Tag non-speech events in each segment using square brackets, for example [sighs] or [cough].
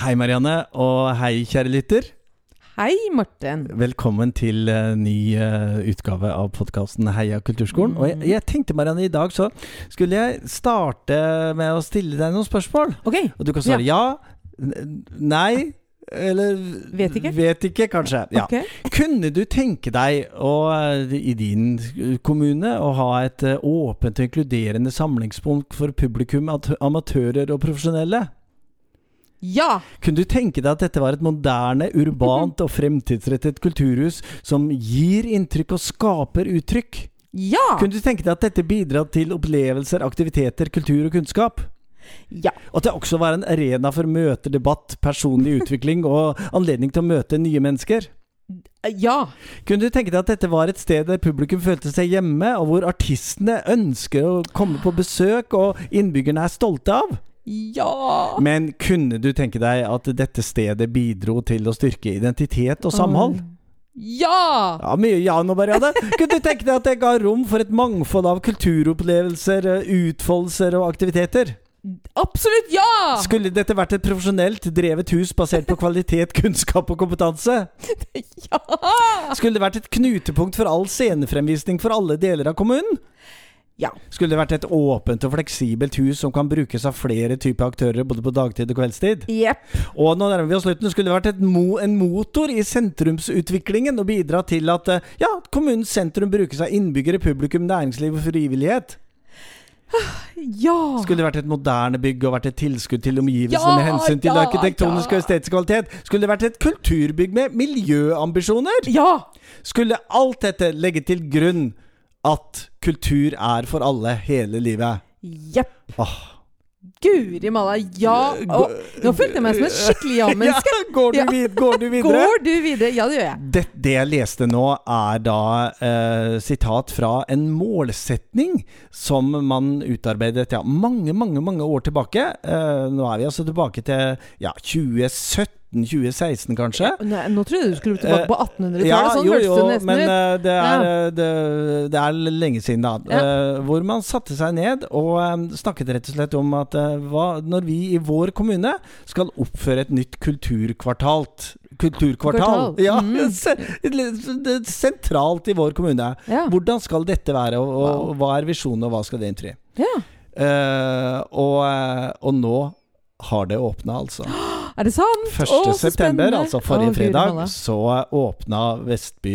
Hei, Marianne, og hei, kjære lytter. Hei, Morten. Velkommen til uh, ny uh, utgave av podkasten Heia kulturskolen. Og jeg, jeg, tenkte, Marianne, i dag så skulle jeg starte med å stille deg noen spørsmål. Ok. Og du kan svare ja, ja nei eller Vet ikke. Vet ikke, kanskje. Ja. Okay. Kunne du tenke deg å, i din kommune å ha et åpent og inkluderende samlingspunkt for publikum, amatører og profesjonelle? Ja! Kunne du tenke deg at dette var et moderne, urbant og fremtidsrettet kulturhus som gir inntrykk og skaper uttrykk? Ja! Kunne du tenke deg at dette bidrar til opplevelser, aktiviteter, kultur og kunnskap? Ja. At det også var en arena for møter, debatt, personlig utvikling og anledning til å møte nye mennesker? Ja. Kunne du tenke deg at dette var et sted der publikum følte seg hjemme, og hvor artistene ønsker å komme på besøk, og innbyggerne er stolte av? Ja! Men kunne du tenke deg at dette stedet bidro til å styrke identitet og samhold? Ja! Ja, Mye ja nå, Marianne. Kunne du tenke deg at det ga rom for et mangfold av kulturopplevelser, utfoldelser og aktiviteter? Absolutt ja! Skulle dette vært et profesjonelt drevet hus basert på kvalitet, kunnskap og kompetanse? [laughs] Ja! Skulle det vært et knutepunkt for all scenefremvisning for alle deler av kommunen? Ja. Skulle det vært et åpent og fleksibelt hus som kan brukes av flere typer aktører både på dagtid og kveldstid? Yep. Og nå nærmer vi oss slutten. Skulle det vært mo en motor i sentrumsutviklingen og bidra til at eh, ja, kommunens sentrum brukes av innbyggere, publikum, næringsliv og frivillighet? [sighs] Ja! Skulle det vært et moderne bygg og vært et tilskudd til omgivelsene ja, med hensyn til ja, arkitektonisk ja. og estetisk kvalitet? Skulle det vært et kulturbygg med miljøambisjoner? Ja! Skulle alt dette legge til grunn at kultur er for alle hele livet? Jepp. Åh. Guri malla, ja! Og, nå følte jeg meg som et [laughs] skikkelig ja-menneske. Ja, går, Ja. går du videre? Går du videre? Ja, det gjør jeg. Det, det jeg leste nå, er da eh, sitat fra en målsetning som man utarbeidet ja, mange, mange mange år tilbake. Eh, nå er vi altså tilbake til ja, 2017. 2016, kanskje? Nå, nå trodde jeg du skulle tilbake på 1800-tallet. Ja, sånn jo, jo, det men eh, det, er, eh, det, det er lenge siden, da. Ja. Eh, hvor man satte seg ned og eh, snakket rett og slett om at eh, hva, når vi i vår kommune skal oppføre et nytt kulturkvartalt Kulturkvartal. Kvartal. Ja, Mm. [laughs] sentralt i vår kommune. Ja. Hvordan skal dette være, og, og Wow. hva er visjonen, og hva skal det innfri? ja. Uh, og, eh, og nå har det åpna, altså. [gasps] Er det sant? 1. Å, så september, spennende. altså forrige Å, fredag, så åpna Vestby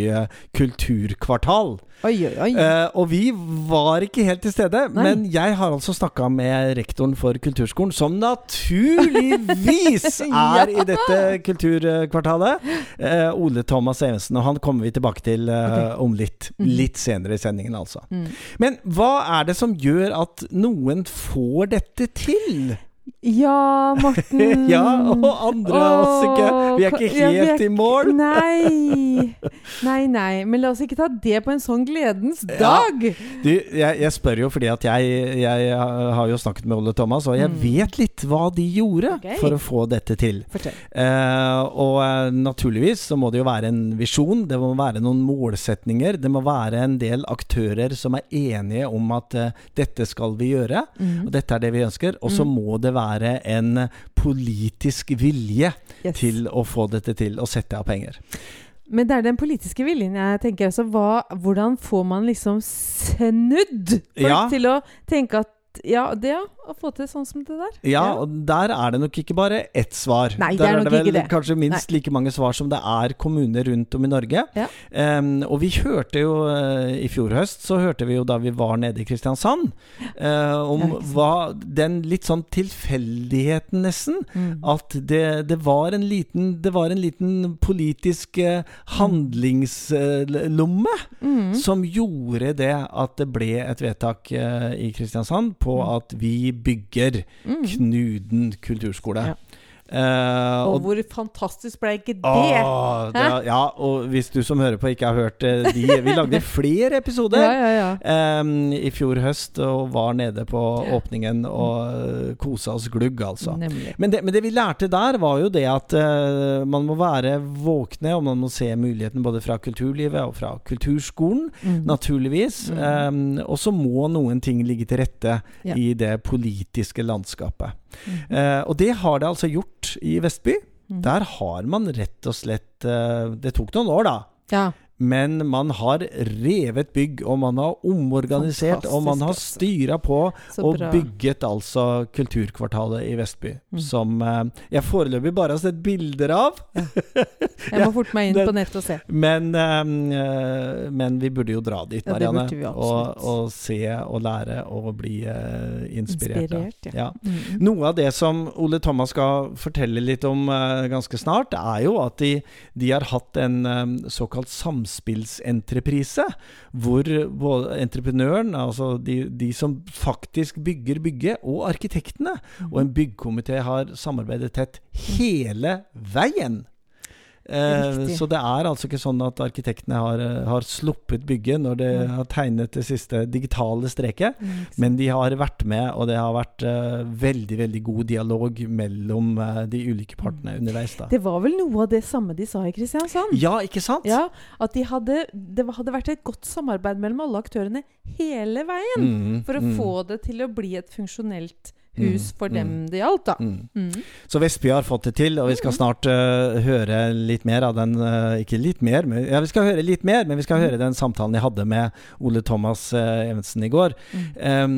kulturkvartal. Oi, oi, oi. Eh, og vi var ikke helt til stede, Nei. men jeg har altså snakka med rektoren for kulturskolen, som naturligvis [laughs] er i dette kulturkvartalet. Eh, Ole Thomas Evensen, og han kommer vi tilbake til eh, om litt. Mhm. Litt senere i sendingen, altså. Mm. Men hva er det som gjør at noen får dette til? Ja, Morten [laughs] ja, og andre av oss ikke. Vi er ikke Ja, er helt i mål. Nei. Nei, nei. Men la oss ikke ta det på en sånn gledens Ja. dag. Du, jeg, jeg spør jo fordi at jeg, jeg har jo snakket med Ole Thomas, og jeg Mm. vet litt hva de gjorde okay. for å få dette til. Eh, og eh, naturligvis så må det jo være en visjon, det må være noen målsetninger. Det må være en del aktører som er enige om at uh, dette skal vi gjøre, Mm. og dette er det vi ønsker. Og så Mm. må det være en politisk vilje Yes. til å få dette til, og sette av penger. Men det er den politiske viljen jeg tenker. Altså, hva, hvordan får man liksom snudd folk Ja. til å tenke at ja, det ja, å få til sånn som det der. Ja, og der er det nok ikke bare ett svar. Nei, det der er er det vel ikke det. kanskje minst like mange svar som det er kommuner rundt om i Norge. Ja. Um, og vi hørte jo uh, i fjor høst, så hørte vi jo da vi var nede i Kristiansand, uh, om Ja, hva den litt sånn tilfeldigheten nesten. Mm. At det, det, var en liten, det var en liten politisk uh, handlingslomme Mm. som gjorde det at det ble et vedtak i Kristiansand på Mm. at vi bygger Mm. Knuden kulturskole. Ja. Eh, Og hvor fantastisk ble ikke det? Åh, det ja, og hvis du som hører på ikke har hørt eh, de Vi lagde [laughs] flere episoder Ja, ja, ja. em, i fjor høst og var nede på åpningen og uh, kosa oss glugg, altså. Men det, men det vi lærte der, var jo det at uh, man må være våkne, og man må se muligheten både fra kulturlivet og fra kulturskolen, Mm. naturligvis. Mm. Em, og så må noen ting ligge til rette i det politiske landskapet. Mhm. Eh, og det har det altså gjort i Vestby. Mhm. Der har man rett og slett eh, Det tok noen år, da. Ja. Men man har revet bygg, og man har omorganisert, og man har Fantastisk, altså. styra på og bygget altså Kulturkvartalet i Vestby. Mm. Som eh, jeg foreløpig bare har sett bilder av. [laughs] Jeg må forte meg inn på nettet og se. Men, eh, men vi burde jo dra dit, Marianne. Ja, og, og se og lære og bli eh, inspirert. Inspirert, ja. Ja. Mm. Noe av det som Ole Thomas skal fortelle litt om ganske snart, er jo at de, de har hatt en såkalt såkalt samspillsentreprise. Hvor både entreprenøren, altså de, de som faktisk bygger bygget, og arkitektene, og en byggkomité har samarbeidet tett hele veien. Eh, så det er altså ikke sånn at arkitektene har, eh, har sluppet bygget når de Mm. har tegnet det siste digitale streket. Mm. Men de har vært med, og det har vært eh, veldig veldig god dialog mellom eh, de ulike partene underveis. da Det var vel noe av det samme de sa i Kristiansand? Ja, ikke sant? Ja, at de hadde, det hadde vært et godt samarbeid mellom alle aktørene hele veien. Mm, For å mm, få det til å bli et funksjonelt hus Mm, for dem mm. det gjaldt, da. mm. Mm. Så Vestby har fått det til, og vi skal snart uh, høre litt mer av den uh, Ikke litt mer, men ja, vi skal høre litt mer, men vi skal høre den samtalen jeg hadde med Ole Thomas uh, Evensen i går. Mm. Em,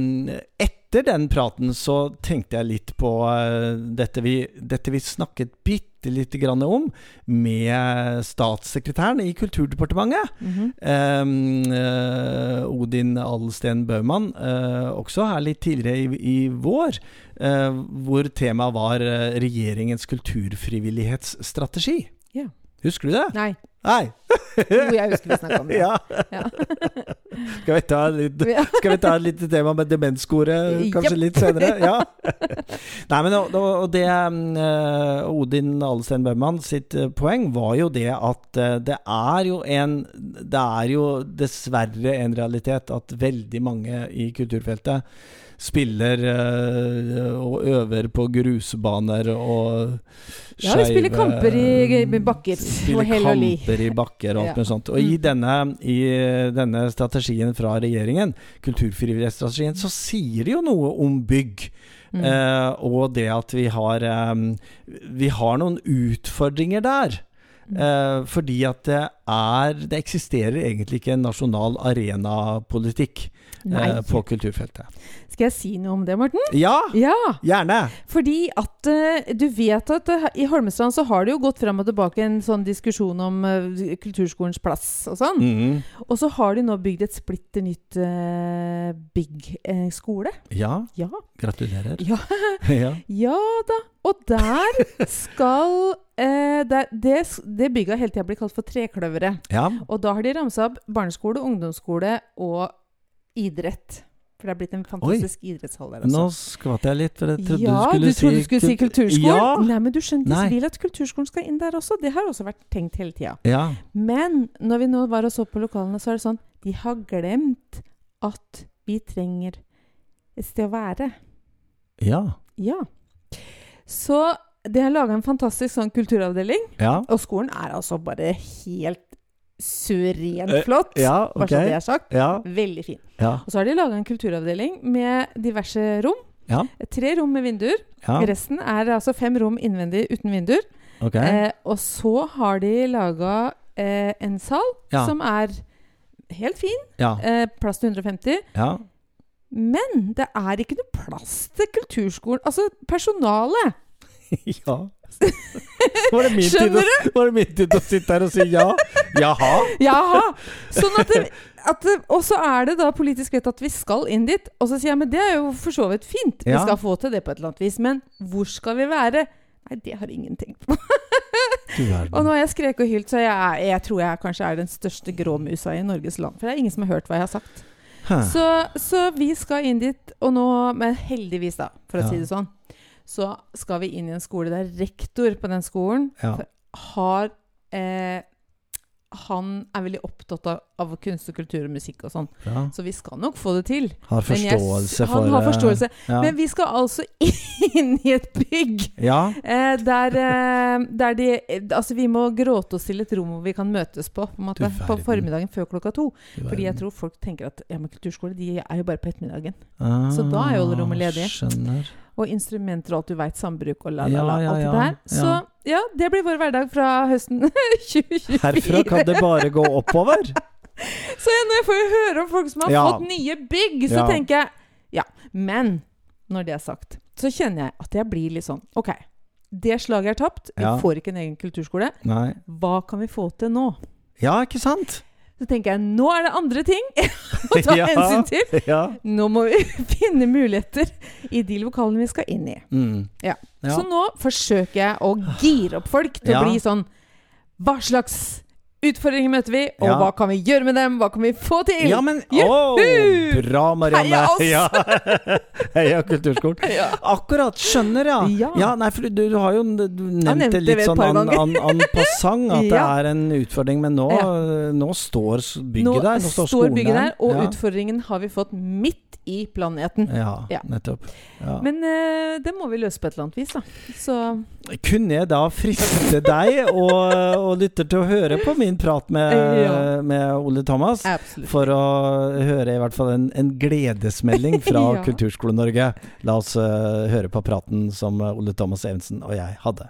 etter den praten så tenkte jeg litt på eh, dette, vi, dette vi snakket bitte lite grann om med statssekretæren i Kulturdepartementet. Mhm. Em, eh, Odin Adelsten Baumann, eh, også her litt tidligere i, i vår, eh, hvor temaet var eh, regjeringens kulturfrivillighetsstrategi. Yeah. Husker du det? Nei. Nei. Jo, jeg husker vi snakka om det. [laughs] Ja. Ja. [laughs] Skal vi ta litt skal vi ta et lite tema med demenskoret kanskje yep. litt senere? Ja. [laughs] Nei, men og, og det eh, Odin Alestein Bøhmann sitt eh, poeng var jo det at eh, det er jo en Det er jo dessverre en realitet at veldig mange i kulturfeltet spiller eh, og øver på grusbaner og Ja, vi spiller kamper i- i bakker og hell og li. kamper i bakker og alt Ja. mulig sånt. Og i Mm. denne, i denne strategien fra regjeringen, kulturfrivillighetsstrategien, så sier det jo noe om bygg. Mm. Eh, og det at vi har eh, Vi har noen utfordringer der. Mm. Eh, fordi at det er Det eksisterer egentlig ikke en nasjonal arenapolitikk eh, på kulturfeltet. Skal jeg si noe om det, Morten? Ja, Ja! gjerne! Fordi at uh, du vet at uh, i Holmestrand så har det jo gått fram og tilbake en sånn diskusjon om uh, kulturskolens plass og sånn. Mm. Og så har de nå bygd et splitter nytt eh, skole. Ja, Ja. gratulerer. Ja. [laughs] ja. ja da. Og der skal eh, der, det, det bygget har hele tida blitt kalt for Trekløveret. ja. Og da har de ramsa opp barneskole, ungdomsskole og idrett. For det er blitt en fantastisk idrettshall der også. Nå skvatt jeg litt, for jeg trodde ja, du skulle du trodde du skulle si kulturskolen? Ja. Nei, men du skjønte Nei. vil at kulturskolen skal inn der også. Det har også vært tenkt hele tida. Ja. Men når vi nå var og så på lokalene, så er det sånn De har glemt at vi trenger et sted å være. Ja. Ja. Så de har laga en fantastisk sånn kulturavdeling. Ja. Og skolen er altså bare helt suverent flott, uh, Ja, Bare så det er sagt. Ja. Veldig fin. Ja. Og så har de laga en kulturavdeling med diverse rom. Ja. Tre rom med vinduer. Resten er altså fem rom innvendig uten vinduer. Okay. Eh, og så har de laga eh, en sal som er helt fin. Eh, plass til 150. Ja. Men det er ikke noe plass til kulturskolen. Altså, personalet [laughs] ja. Var det, min tid å, var det min tid å sitte her og si ja? Jaha? Jaha! Sånn at, det, at det, Og så er det da politisk vedtatt at vi skal inn dit. Og så sier jeg men det er jo for så vidt fint. Vi skal få til det på et eller annet vis. Men hvor skal vi være? Nei, det har ingen tenkt på. Og nå har jeg skreket og hylt, så jeg, er, jeg tror jeg kanskje er den største gråmusa i Norges land. For det er ingen som har hørt hva jeg har sagt. Så, så vi skal inn dit, og nå Men heldigvis, da, for å Ja. si det sånn, så skal vi inn i en skole der rektor på den skolen Ja. har eh, Han er veldig opptatt av, av kunst og kultur og musikk og sånn, Ja. så vi skal nok få det til. Har forståelse jeg for Han har forståelse. Ja. Men vi skal altså [laughs] inn i et bygg ja. eh, der, eh, der de Altså, vi må gråte oss til et rom hvor vi kan møtes på, på, måte, på formiddagen før klokka to. Fordi jeg tror folk tenker at ja, men kulturskole de er jo bare på ettermiddagen. ah, så da er jo alle rommet ledige. Skjønner. Og instrumenter og alt du veit, sambruk og la-la-la. ja, ja, der. Så ja. ja, det blir vår hverdag fra høsten [laughs] 2024. Herfra kan det bare gå oppover. [laughs] Så når jeg får høre om folk som har Ja. fått nye bygg, så Ja. tenker jeg Ja. Men når det er sagt, så kjenner jeg at jeg blir litt sånn OK. Det slaget er tapt. Vi Ja. får ikke en egen kulturskole. Nei. Hva kan vi få til nå? Ja, ikke sant? Så tenker jeg nå er det andre ting [laughs] å ta [laughs] Ja. hensyn til. Ja. Nå må vi [laughs] finne muligheter i de lokalene vi skal inn i. Mm. Ja. Så nå forsøker jeg å gire opp folk til å bli sånn Hva slags utfordringer møter vi, og Ja. hva kan vi gjøre med dem? Hva kan vi få til? Ja, men Juhu! Bra, Marianne. Heia oss! Ja. [laughs] Heia Kulturskolen. Ja. Akkurat. Skjønner, ja. Ja. nei, for du, du har jo du nevnt det det litt ved et sånn par an, ganger. an, an passant, at det [laughs] Ja. er en utfordring. Men nå, nå står s- bygget der. Nå står skolen bygget der, og utfordringen har vi fått midt i planeten. Ja, Ja. nettopp. Ja. Men uh, det må vi løse på et eller annet vis, da. Så Kunne jeg da friste deg og, og lytter til å høre på min prat med, Ja. med Ole Thomas? absolutt. For å høre i hvert fall en, en gledesmelding fra [laughs] Ja. Kulturskole-Norge. La oss uh, høre på praten som eh, Ole Thomas Evensen og jeg hadde.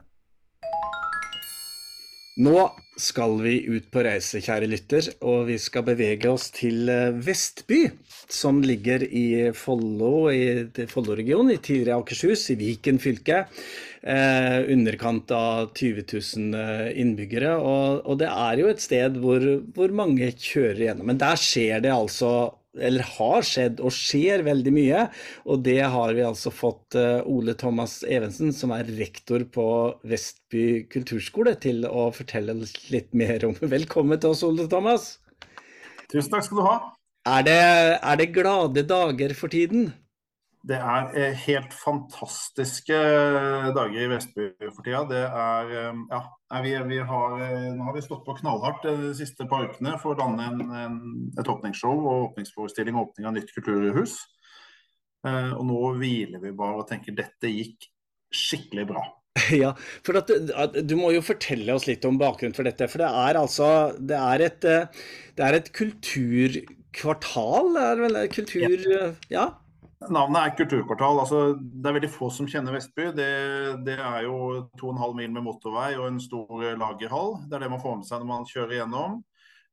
Nå skal vi ut på reise, kjære lytter, og vi skal bevege oss til eh, Vestby, som ligger i Follo, i Follo-regionen, i tidligere Akershus, i Viken fylke. Eh, underkant av 20 000 eh, innbyggere. Og, og det er jo et sted hvor, hvor mange kjører gjennom. Men der skjer det altså eller har skjedd og skjer veldig mye. Og det har vi altså fått eh, Ole Thomas Evensen, som er rektor på Vestby kulturskole, til å fortelle litt mer om. [laughs] Velkommen til oss, Ole Thomas. Tusen takk skal du ha. Er det, er det glade dager for tiden? Det er eh, helt fantastiske dager i Vestby for tida. Det er eh, Ja, vi, vi har, eh, nå har vi stått på knallhardt de siste par ukene for å danne en, en, et åpningsshow og åpningsforestilling og åpning av nytt kulturhus. Eh, Og nå hviler vi bare og tenker dette gikk skikkelig bra. [laughs] Ja, for at, at, Du må jo fortelle oss litt om bakgrunnen for dette. For det er altså Det er et, eh, det er et kulturkvartal? Er det vel kultur... Ja. Navnet er kulturkvartal. altså Det er veldig få som kjenner Vestby. Det, det er jo 2,5 mil med motorvei og en stor lagerhall. Det er det man får med seg når man kjører gjennom.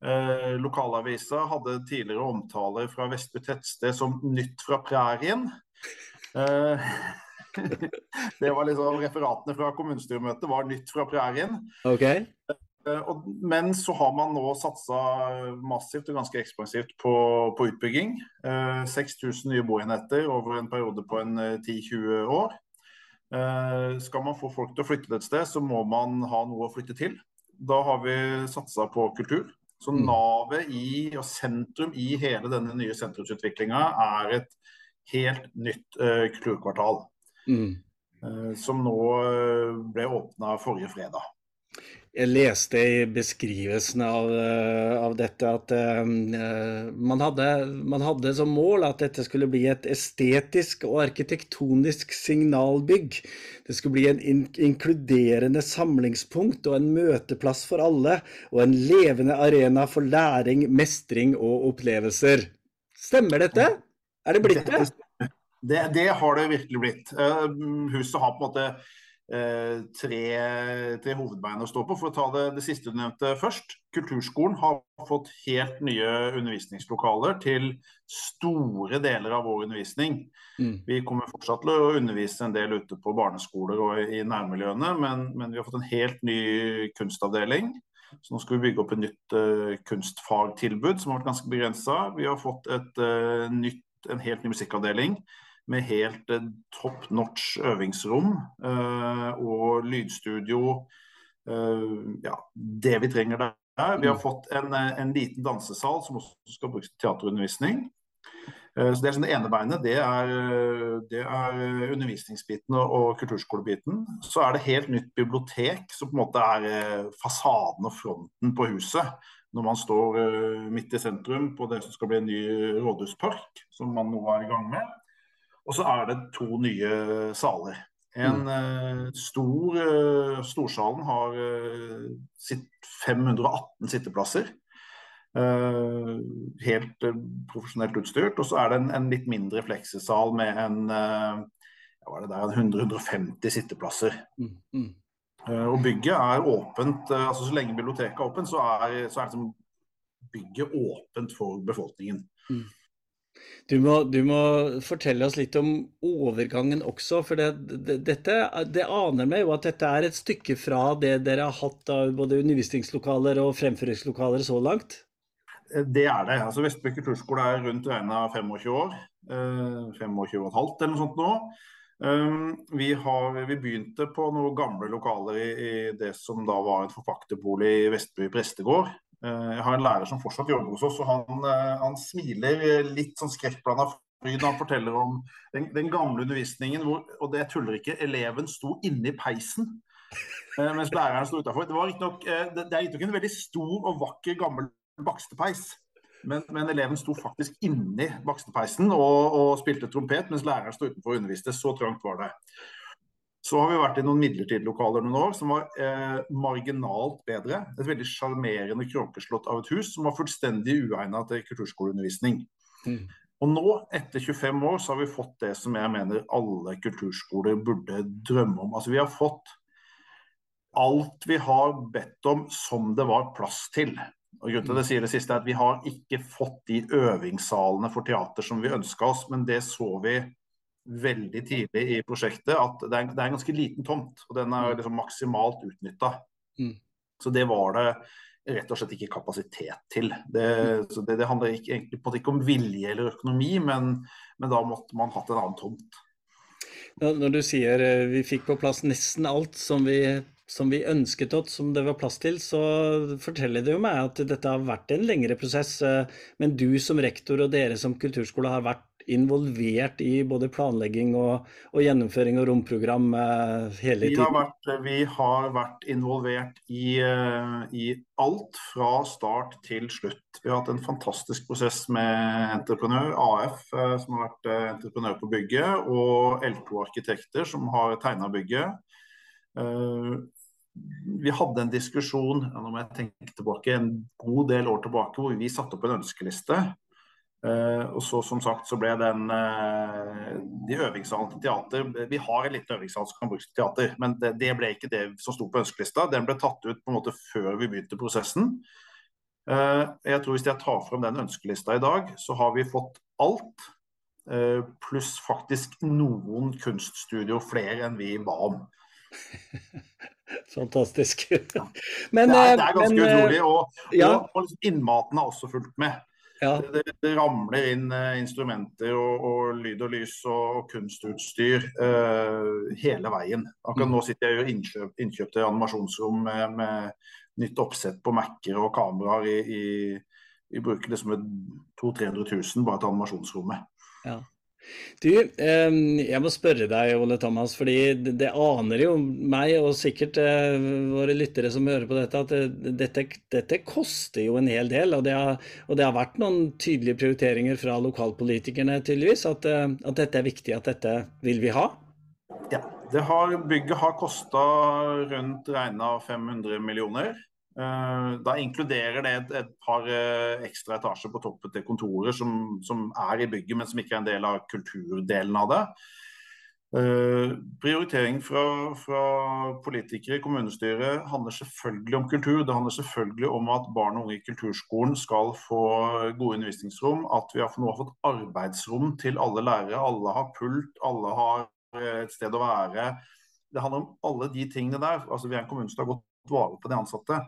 Eh, lokalavisa hadde tidligere omtaler fra Vestby tettsted som 'nytt fra prærien'. Eh, [laughs] det var liksom Referatene fra kommunestyremøtet var 'nytt fra prærien'. Ok. Eh, Men så har man nå satsa massivt og ganske ekspansivt på, på utbygging. Eh, 6000 nye boenheter over en periode på en eh, 10-20 år. Eh, Skal man få folk til å flytte til et sted, så må man ha noe å flytte til. Da har vi satsa på kultur. Så Mm. navet i og sentrum i hele denne nye sentrumsutviklinga er et helt nytt eh, kulturkvartal. Mm. eh, Som nå eh, ble åpna forrige fredag. Jeg leste i beskrivelsen av, eh, av dette at uh, man, hadde, man hadde som mål at dette skulle bli et estetisk og arkitektonisk signalbygg. Det skulle bli en in inkluderende samlingspunkt og en møteplass for alle, og en levende arena for læring, mestring og opplevelser. Stemmer dette? Er det blitt det? Det, det har det virkelig blitt. Uh, huset har på en måte tre, tre hovedbein å stå på. For å ta det, det siste du nevnte først. Kulturskolen har fått helt nye undervisningslokaler til store deler av vår undervisning. Mm. Vi kommer fortsatt til å undervise en del ute på barneskoler og i nærmiljøene, men, men vi har fått en helt ny kunstavdeling. Så nå skal vi bygge opp et nytt uh, kunstfagtilbud som har vært ganske begrensa. Vi har fått et, uh, nytt, en helt ny musikkavdeling med helt eh, top notch øvingsrom eh, og lydstudio. eh, ja, det vi trenger der. Vi har fått en, en liten dansesal som også skal brukes til teaterundervisning. Så Det er sånn det ene beinet, det er, det er undervisningsbiten og, kulturskolebiten. Så er det helt nytt bibliotek, som på en måte er fasaden og fronten på huset. Når man står midt i sentrum på det som skal bli en ny rådhuspark, som man nå er i gang med. Og så er det to nye saler. En eh, stor, eh, Storsalen har eh, sitt 518 sitteplasser. Helt profesjonelt utstyrt. Og så er det en, en litt mindre fleksesal med en, ja, var det der, 100-150 sitteplasser. Mm, mm. Og bygget er åpent. altså Så lenge biblioteket er åpent, så er, så er bygget åpent for befolkningen. Du må, du må fortelle oss litt om overgangen også, for det, det, dette, det aner meg jo at dette er et stykke fra det dere har hatt av både undervisningslokaler og fremføringslokaler så langt? Eh, Det er det. altså Vestby kulturskole er rundt regna 25 år. eh, 25 og et halvt eller noe sånt nå. Um, vi, har, vi begynte på noen gamle lokaler i, i det som da var en forpakterbolig i Vestby prestegård. Eh, jeg har en lærer som fortsatt jobber hos oss, og han, eh, han smiler litt sånn skrekkblanda fryd når han forteller om den, den gamle undervisningen hvor, og det tuller ikke, eleven sto inne i peisen. eh, Mens læreren sto utafor. Det, eh, det, det er riktignok en veldig stor og vakker gammel bakstepeis. Men, men eleven sto faktisk inni bakstepeisen og, og spilte trompet, mens læreren sto utenfor og underviste. Så trangt var det. Så har vi vært i noen midlertidige lokaler noen år som var eh, marginalt bedre. Et veldig sjarmerende kråkeslott av et hus som var fullstendig uegnet til kulturskoleundervisning. Mm. Og nå, etter 25 år, så har vi fått det som jeg mener alle kulturskoler burde drømme om. Altså Vi har fått alt vi har bedt om som det var plass til. Og grunnen til at jeg sier det siste er at Vi har ikke fått de øvingssalene for teater som vi ønska oss, men det så vi veldig tidlig i prosjektet at det er, det er en ganske liten tomt, og den er liksom maksimalt utnytta. Mm. Så det var det rett og slett ikke kapasitet til. Det, så det, det handler ikke, egentlig på ikke om vilje eller økonomi, men, men da måtte man hatt en annen tomt. Når når du sier eh, vi fikk på plass nesten alt som vi, som vi ønsket oss, som det var plass til, så forteller det jo meg at dette har vært en lengre prosess. eh, Men du som rektor og dere som kulturskole har vært involvert i både planlegging og, og gjennomføring og romprogram eh, hele Vi har tiden. vært, vi har vært involvert i, eh, i alt fra start til slutt. Vi har hatt en fantastisk prosess med entreprenør, AF, eh, som har vært eh, entreprenør på bygget, og L2 Arkitekter, som har tegna bygget. Eh, Vi hadde en diskusjon nå må jeg tenke tilbake, en god del år tilbake hvor vi satte opp en ønskeliste. Eh, og så som sagt så ble den eh, de øvingssalen til teater Vi har en liten øvingssal som kan brukes til teater, men det, det ble ikke det som sto på ønskelista. Den ble tatt ut på en måte før vi begynte prosessen. Eh, jeg tror Hvis jeg tar frem den ønskelista i dag, så har vi fått alt. pluss faktisk noen kunststudioer flere enn vi ba om. [laughs] Fantastisk. Det er, det er ganske men, utrolig. Og, ja. og, innmaten har også fulgt med. Ja, Det, det ramler inn eh, instrumenter og, og lyd og lys og kunstutstyr uh, hele veien. Akkurat Mm. nå sitter jeg og gjør innkjøp, innkjøp til animasjonsrom med, med nytt oppsett på Mac-er og kameraer. I, i, vi bruker liksom 200 000-300 000 bare til animasjonsrommet. Du, eh, jeg må spørre deg, Ole Thomas, fordi det, aner jo meg, og sikkert eh, våre lyttere som hører på dette, at dette, dette koster jo en hel del. Og det, har, og det har vært noen tydelige prioriteringer fra lokalpolitikerne, tydeligvis, at, eh, at dette er viktig, at dette vil vi ha. Ja, har, Bygget har kosta rundt regna 500 millioner. Eh, Da inkluderer det et, et par eh, ekstra etasjer på toppen til kontorer som, som er i bygget, men som ikke er en del av kulturdelen av det. Eh, prioritering fra, fra politikere i kommunestyret handler selvfølgelig om kultur. Det handler selvfølgelig om at barn og unge i kulturskolen skal få gode undervisningsrom. At vi har, nå har fått arbeidsrom til alle lærere. Alle har pult, alle har et sted å være. Det handler om alle de tingene der. Altså, vi er en kommune som har gått vare på de ansatte.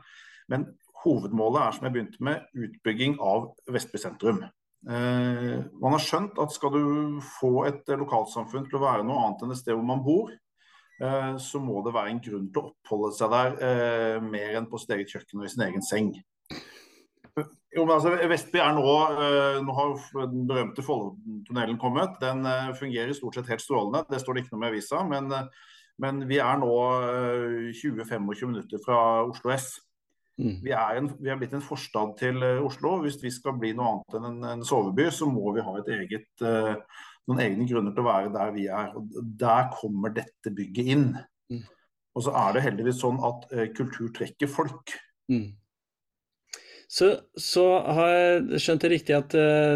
Men hovedmålet er, som jeg begynte med, utbygging av Vestby sentrum. Eh, man har skjønt at skal du få et lokalsamfunn til å være noe annet enn et sted hvor man bor, eh, så må det være en grunn til å oppholde seg der eh, mer enn på sitt eget kjøkken og i sin egen seng. Jo, altså, Vestby er nå eh, Nå har den berømte Follotunnelen kommet. Den eh, fungerer stort sett helt strålende. Det står det ikke noe om i avisa. Men, eh, men vi er nå eh, 20-25 minutter fra Oslo S. Mm. Vi er, en, vi er blitt en forstad til eh, Oslo. Hvis vi skal bli noe annet enn en, en soveby, så må vi ha et eget, uh, noen egne grunner til å være der vi er. Og Der kommer dette bygget inn. Mm. Og så er det heldigvis sånn at uh, kultur trekker folk. Mm. Så, så, har jeg skjønt det riktig at uh,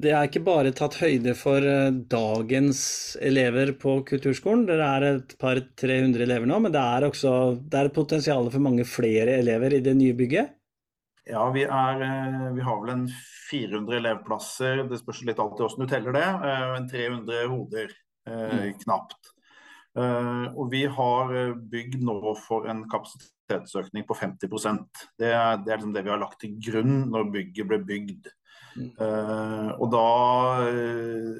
det er ikke bare tatt høyde for uh, dagens elever på kulturskolen. Dere er et par 300 elever nå, men det er også det er potensial for mange flere elever i det nye bygget? Ja, vi, er, uh, vi har vel en 400 elevplasser. Det spørs litt alltid hvordan du teller det. Men 300 hoder, mm. knapt. Og vi har bygd nå for en kapasitet kapasitetsøkning på 50% Det er, det er liksom det vi har lagt til grunn når bygget ble bygd. Mm. Uh, og da,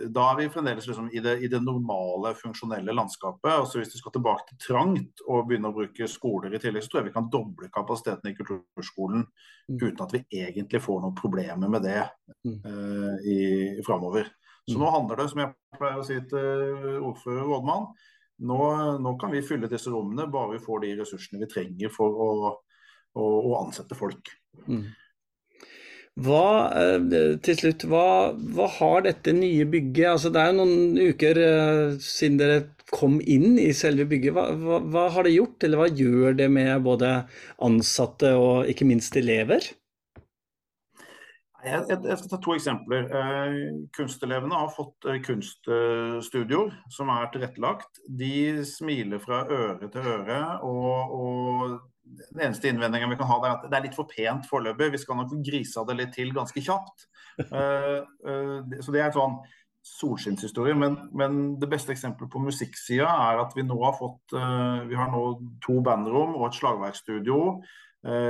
da, er vi fremdeles liksom i, det, i, det, normale, funksjonelle landskapet. Altså Hvis vi skal tilbake til trangt og begynne å bruke skoler i tillegg, så tror jeg vi kan doble kapasiteten i kulturskolen mm. uten at vi egentlig får noen problemer med det uh, i, framover. Så mm. nå handler det, som jeg pleier å si til ordfører og rådmann, nå, nå, kan vi fylle disse rommene bare vi får de ressursene vi trenger for å, å, å ansette folk. Mm. Hva, eh, til slutt, hva, hva, har dette nye bygget altså Det er jo noen uker uh, siden dere kom inn i selve bygget. Hva, hva, hva, har det gjort, eller hva gjør det med både ansatte og ikke minst elever? Jeg, jeg, skal ta to eksempler. Eh, kunstelevene har fått eh, kunststudioer som er tilrettelagt. De smiler fra øre til øre. og, og den eneste innvendingen vi kan ha, er at det er litt for pent foreløpig. Vi skal nok grise det litt til ganske kjapt. Uh, [laughs] uh, så det er et sånn solskinnshistorie. Men, men, det beste eksempelet på musikksida er at vi nå har fått uh, Vi har nå to bandrom og et slagverkstudio Eh,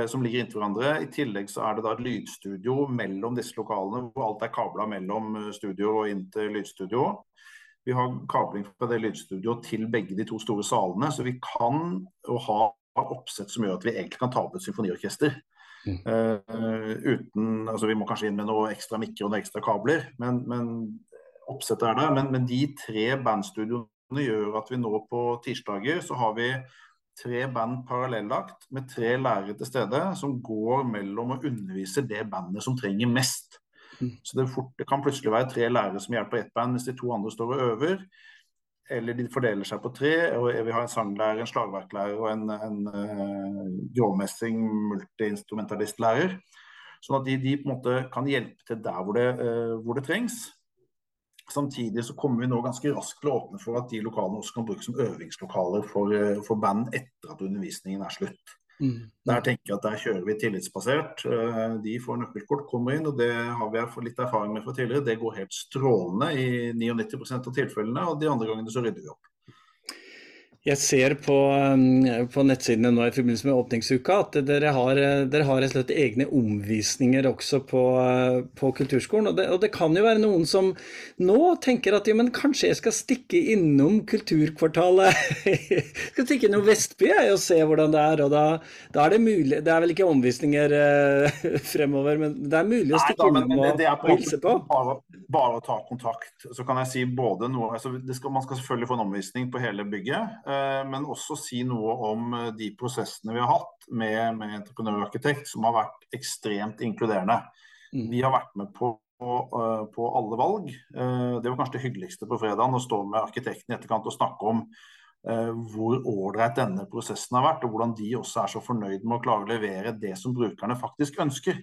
som ligger inntil hverandre. I tillegg så er det da et lydstudio mellom disse lokalene, hvor alt er kabla mellom eh, studio og inn til lydstudio. Vi har kabling fra det lydstudioet til begge de to store salene, så vi kan og har oppsett som gjør at vi egentlig kan ta opp et symfoniorkester. Mm. Uh, uten, altså Vi må kanskje inn med noe ekstra mikker og noen ekstra kabler, men, men oppsettet er der. Men, men de tre bandstudioene gjør at vi nå på tirsdager så har vi tre band parallellagt med tre lærere til stede som går mellom å undervise det bandet som trenger mest. Mm. Så det, fort, det, kan plutselig være tre lærere som hjelper ett band, hvis de to andre står og øver. Eller de fordeler seg på tre. og Vi har en sanglærer, en slagverklærer og en, en uh, gråmessing multiinstrumentalistlærer. Sånn at de, de, på en måte kan hjelpe til der hvor det, uh, hvor det trengs. Samtidig så kommer vi nå ganske raskt til å åpne for at de lokalene også kan brukes som øvingslokaler for, eh, for band etter at undervisningen er slutt. Mm. Der tenker jeg at der kjører vi tillitsbasert. Eh, de får nøkkelkort, kommer inn, og det har vi litt erfaring med fra tidligere. Det går helt strålende i 99% av tilfellene, og de andre gangene så rydder vi opp. Jeg ser på, um, på, nettsidene nå i forbindelse med åpningsuka at dere har, dere har rett og slett egne omvisninger også på, på Kulturskolen. Og det, og det, kan jo være noen som nå tenker at jo, men kanskje jeg skal stikke innom Kulturkvartalet. jeg [laughs] skal stikke innom Vestby jeg, og se hvordan det er. Og da, da, er det mulig Det er vel ikke omvisninger uh, [laughs] fremover, men det er mulig å stikke Nei, da, innom og, og hilse på? Bare, bare, å ta kontakt. Så kan jeg si både noe altså skal, Man skal selvfølgelig få en omvisning på hele bygget. Eh, men også si noe om eh, de prosessene vi har hatt med, med entreprenørarkitekt, som har vært ekstremt inkluderende. Mm. Vi har vært med på, på, eh, på, alle valg. Det var kanskje det hyggeligste på fredagen, å stå med arkitekten i etterkant og snakke om hvor ålreit denne prosessen har vært, og hvordan de også er så fornøyd med å klare å levere det som brukerne faktisk ønsker.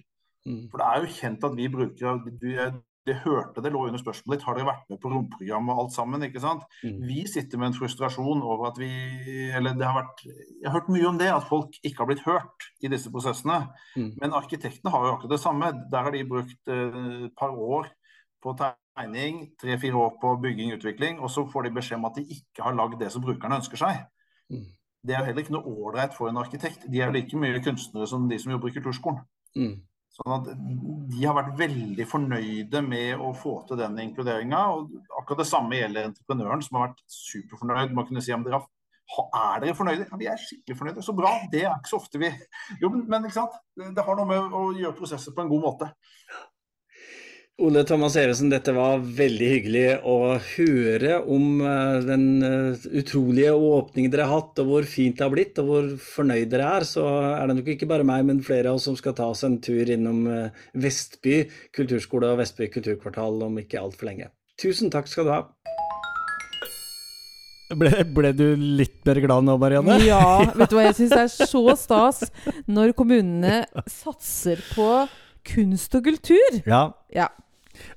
Mm. For det er jo kjent at vi brukere det hørte det lå under spørsmålet ditt. Har dere vært med på romprogrammet og alt sammen? ikke sant? Mm. Vi sitter med en frustrasjon over at vi Eller det har vært Jeg har hørt mye om det, at folk ikke har blitt hørt i disse prosessene. Mm. Men arkitektene har jo akkurat det samme. Der har de brukt eh, et par år på tegning, tre-fire år på bygging og utvikling, og så får de beskjed om at de ikke har lagd det som brukerne ønsker seg. Mm. Det er jo heller ikke noe ålreit for en arkitekt. De er jo like mye kunstnere som de som jobber i kulturskolen. Sånn at De har vært veldig fornøyde med å få til den inkluderinga. Akkurat det samme gjelder entreprenøren, som har vært superfornøyd med å kunne si om dere er dere fornøyde? Ja, vi er skikkelig fornøyde. Så bra. Det er ikke så ofte vi Jo, men ikke sant? det har noe med å gjøre prosesser på en god måte. Ole Thomas Evesen, dette var veldig hyggelig å høre om eh, den eh, utrolige åpningen dere har hatt, og hvor fint det har blitt, og hvor fornøyd dere er. Så er det nok ikke bare meg, men flere av oss som skal ta oss en tur innom eh, Vestby kulturskole og Vestby kulturkvartal om ikke altfor lenge. Tusen takk skal du ha. Ble, ble du litt mer glad nå, Marianne? [laughs] Ja, vet du hva jeg syns er så stas når kommunene satser på kunst og kultur. Ja. Ja.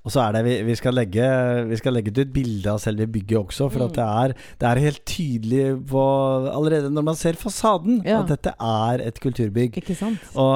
Og så er det vi, vi, skal legge, vi skal legge ut et bilde av selve bygget også, for Mm. at det er, det er helt tydelig på Allerede når man ser fasaden, Ja. at dette er et kulturbygg. Ikke sant? Og,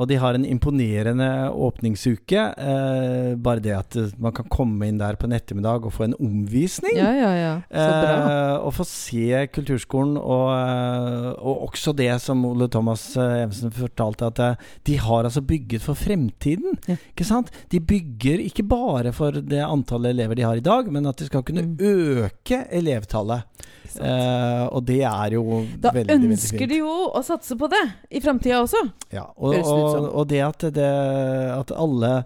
og de har en imponerende åpningsuke. Eh, bare det at man kan komme inn der på en ettermiddag og få en omvisning. Ja, ja, ja. Så. Eh, og få se kulturskolen, og, eh, og også det som Ole Thomas eh, Evensen fortalte, at eh, de har altså bygget for fremtiden. Ikke sant? De bygger ikke bare for det antallet elever de har i dag, men at de skal kunne Mm. øke elevtallet. Ikke? Eh, og det er jo Da veldig, veldig ønsker de jo å satse på det i framtida også. Ja, og, og, og det at, det at alle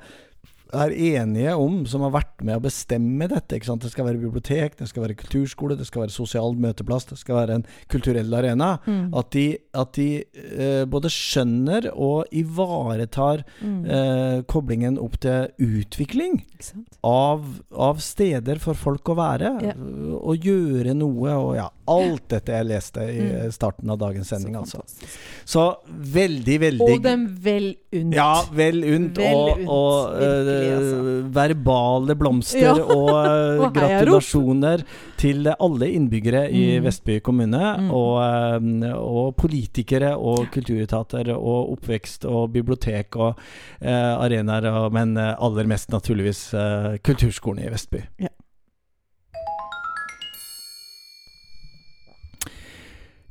er enige om, som har vært med å bestemme dette. Ikke sant? Det skal være bibliotek, det skal være kulturskole, det skal være sosial møteplass, det skal være en kulturell arena. Mm. At de, at de eh, både skjønner og ivaretar Mm. eh, koblingen opp til utvikling av, av steder for folk å være. Ja. Og gjøre noe, og ja, alt dette jeg leste i Mm. starten av dagens sending, Så altså. Så veldig, veldig Og dem vel unt. ja, vel unt. Vel og unt, og virkelig, eh, altså. verbale blomster Ja. og eh, [laughs] Og gratulasjoner til alle innbyggere i Mm. Vestby kommune. Mm. Og, eh, og politikere og kulturetater og oppvekst og bibliotek og uh, arenaer, og, men eh, aller mest naturligvis uh, kulturskolen i Vestby. Ja.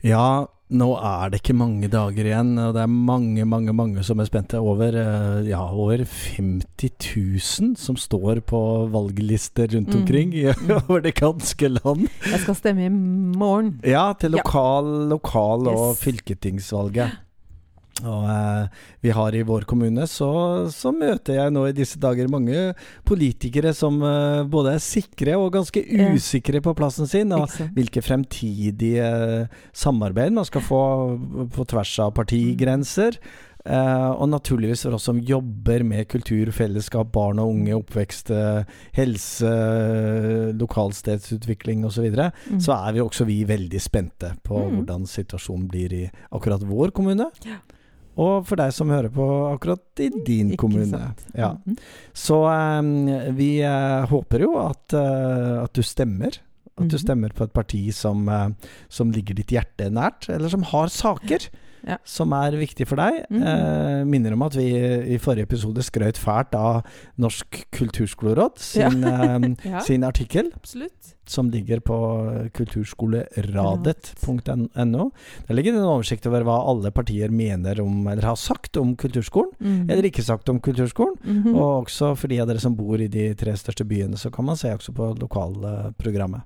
Ja, nå er det ikke mange dager igjen, og det er mange, mange mange som er spente. Over, eh, ja, over 50 000 som står på valglister rundt Mm. omkring [laughs] Mm. over det ganske land. Jeg skal stemme i morgen. Ja, til lokal, lokal og Yes. fylketingsvalget. Og eh, vi har i vår kommune, så, så møter jeg nå i disse dager mange politikere som eh, både er sikre og ganske usikre på plassen sin. Og hvilke fremtidige samarbeid man skal få på tvers av partigrenser. Eh, og naturligvis for oss som jobber med kultur, fellesskap, barn og unge, oppvekst, eh, helse, lokalstedsutvikling osv., så, videre, Mm. så er vi også vi veldig spente på Mm. hvordan situasjonen blir i akkurat vår kommune. Ja. Og for deg som hører på akkurat i din Ikke kommune. Ja. Mhm. Så um, vi uh, håper jo at, uh, at du stemmer. At du Mhm. stemmer på et parti som, uh, som ligger ditt hjerte nært, eller som har saker Ja. som er viktig for deg. Mm. Eh, minner om at vi i forrige episode skrøt fælt av Norsk kulturskoleråd sin, Ja, [laughs] sin artikkel, absolutt. som ligger på kulturskoleradet.no. Der ligger det en oversikt over hva alle partier mener om, eller har sagt om kulturskolen, mm. eller ikke sagt om kulturskolen. Mhm. Og også for de av dere som bor i de tre største byene, så kan man se også på lokalprogrammet.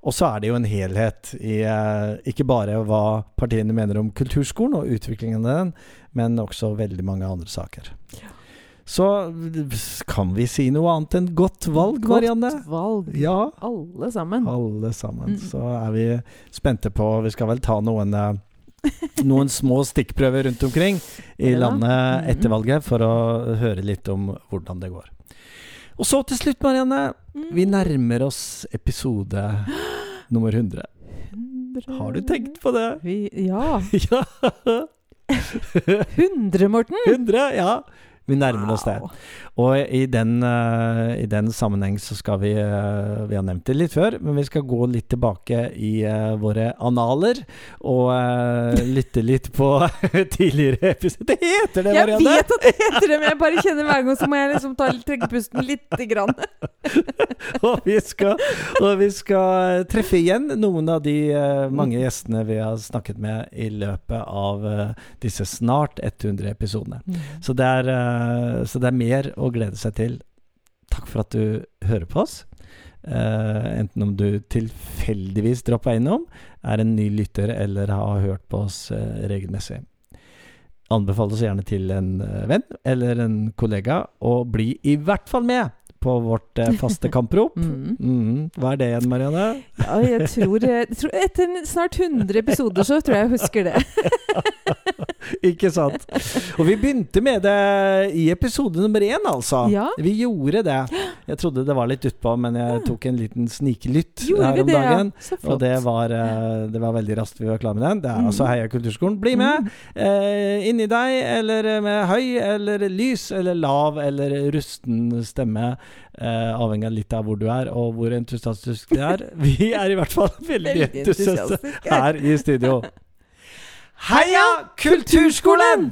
Og så er det jo en helhet i eh, ikke bare hva partiene mener om kulturskolen og utviklingen av den, men også veldig mange andre saker. Så kan vi si noe annet enn godt valg, Marianne? Godt valg. Ja. Alle sammen. Alle sammen. Mm. Så er vi spente på Vi skal vel ta noen eh, noen små stikkprøver rundt omkring i landet etter valget for å høre litt om hvordan det går. Og så til slutt, Marianne. Mm. Vi nærmer oss episode nummer 100. Har du tenkt på det? Vi, ja. [laughs] Ja! [laughs] 100, Morten! 100, ja. Vi nærmer oss det. Og i den, uh, i den sammenheng så skal vi uh, Vi har nevnt det litt før, men vi skal gå litt tilbake i uh, våre analer og lytte litt på [laughs] tidligere episoder. Det heter det, Jeg vet at det heter det, men jeg bare kjenner hver gang så må jeg liksom ta, pusten lite grann. [laughs] og, vi skal, og vi skal treffe igjen noen av de mange gjestene vi har snakket med i løpet av disse snart 100 episodene. Så det, er, så det er mer å glede seg til. Takk for at du hører på oss. Uh, enten om du tilfeldigvis dropper innom, er en ny lytter eller har hørt på oss uh, regelmessig. Anbefal oss gjerne til en eh, venn eller en kollega, og bli i hvert fall med på vårt eh, faste [laughs] kamprop. Mm. Mm. Hva er det igjen, Marianne? Ja, jeg tror, jeg tror Etter snart 100 episoder så tror jeg jeg husker det. [laughs] Ikke sant. Og vi begynte med det i episode nummer én, altså. Ja. Vi gjorde det. Jeg trodde det var litt utpå, men jeg tok en liten snikelytt Gjorde her om det, dagen. ja? Og det var, eh, det var veldig raskt vi var klar med den. Det er Mm. altså Heia Kulturskolen. Bli med! Eh, inni deg, eller med høy eller lys eller lav eller rusten stemme. Eh, avhengig av litt av hvor du er, og hvor entusiastisk du er. [laughs] Vi er i hvert fall veldig, Veldig entusiastiske. her i studio. [laughs] Heia Kulturskolen!